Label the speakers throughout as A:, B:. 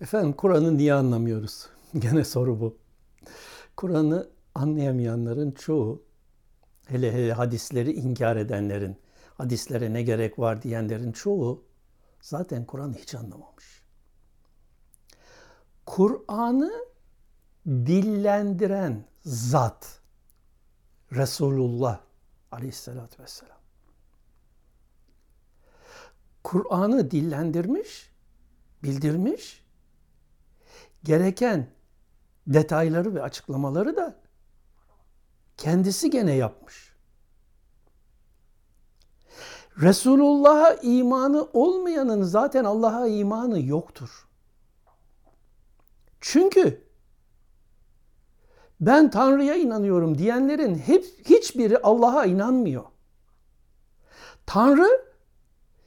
A: Efendim Kur'an'ı niye anlamıyoruz? Gene soru bu. Kur'an'ı anlayamayanların çoğu, hele hele hadisleri inkar edenlerin, hadislere ne gerek var diyenlerin çoğu zaten Kur'an'ı hiç anlamamış. Kur'an'ı dillendiren zat Resulullah aleyhissalatü vesselam. Kur'an'ı dillendirmiş, bildirmiş, gereken detayları ve açıklamaları da kendisi gene yapmış. Resulullah'a imanı olmayanın zaten Allah'a imanı yoktur. Çünkü ben Tanrı'ya inanıyorum diyenlerin hep hiçbiri Allah'a inanmıyor. Tanrı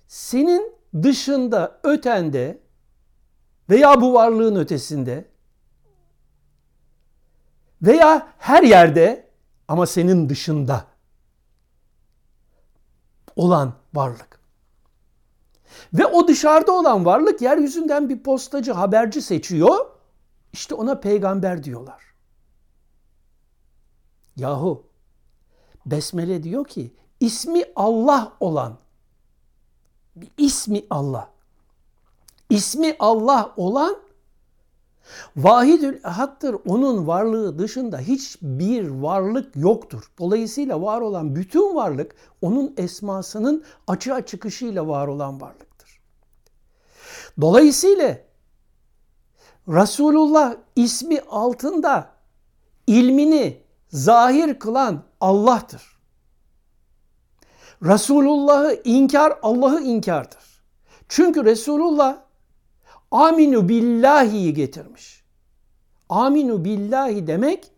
A: senin dışında, ötende veya bu varlığın ötesinde veya her yerde ama senin dışında olan varlık. Ve o dışarıda olan varlık yeryüzünden bir postacı, haberci seçiyor. İşte ona peygamber diyorlar. Yahu Besmele diyor ki ismi Allah olan ismi Allah. İsmi Allah olan Vahidül Ehad'tır. Onun varlığı dışında hiçbir varlık yoktur. Dolayısıyla var olan bütün varlık onun esmasının açığa çıkışıyla var olan varlıktır. Dolayısıyla Resulullah ismi altında ilmini zahir kılan Allah'tır. Resulullah'ı inkar Allah'ı inkardır. Çünkü Resulullah aminu billahi'yi getirmiş. Aminu billahi demek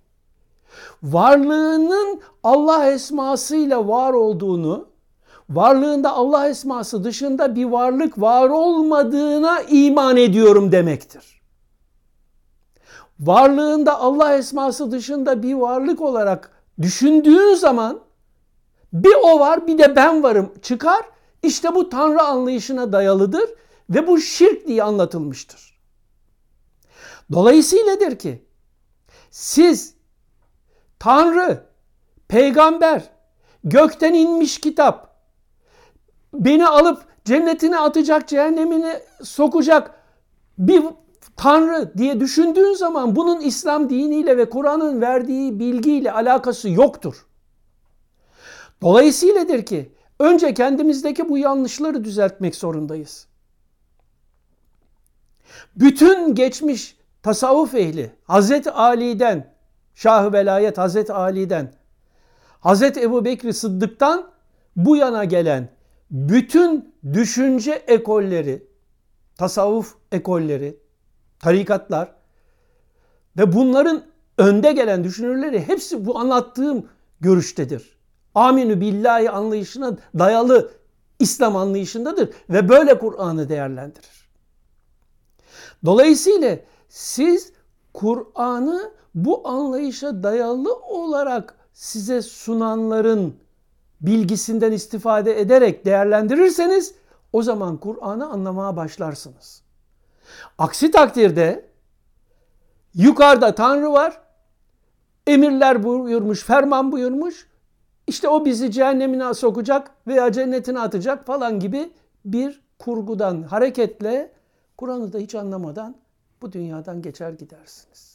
A: varlığının Allah esmasıyla var olduğunu, varlığında Allah esması dışında bir varlık var olmadığına iman ediyorum demektir. Varlığında Allah esması dışında bir varlık olarak düşündüğün zaman bir o var bir de ben varım çıkar. İşte bu Tanrı anlayışına dayalıdır ve bu şirk diye anlatılmıştır. Dolayısıyladır ki siz Tanrı, peygamber, gökten inmiş kitap, beni alıp cennetine atacak, cehennemine sokacak bir Tanrı diye düşündüğün zaman bunun İslam diniyle ve Kur'an'ın verdiği bilgiyle alakası yoktur. Dolayısıyladır ki önce kendimizdeki bu yanlışları düzeltmek zorundayız. Bütün geçmiş tasavvuf ehli Hazreti Ali'den, Şah-ı Velayet Hazreti Ali'den, Hazreti Ebu Bekri Sıddık'tan bu yana gelen bütün düşünce ekolleri, tasavvuf ekolleri, tarikatlar ve bunların önde gelen düşünürleri hepsi bu anlattığım görüştedir. Aminü billahi anlayışına dayalı İslam anlayışındadır ve böyle Kur'an'ı değerlendirir. Dolayısıyla siz Kur'an'ı bu anlayışa dayalı olarak size sunanların bilgisinden istifade ederek değerlendirirseniz o zaman Kur'an'ı anlamaya başlarsınız. Aksi takdirde yukarıda Tanrı var, emirler buyurmuş, ferman buyurmuş, işte o bizi cehennemine sokacak veya cennetine atacak falan gibi bir kurgudan hareketle Kur'an'ı da hiç anlamadan bu dünyadan geçer gidersiniz.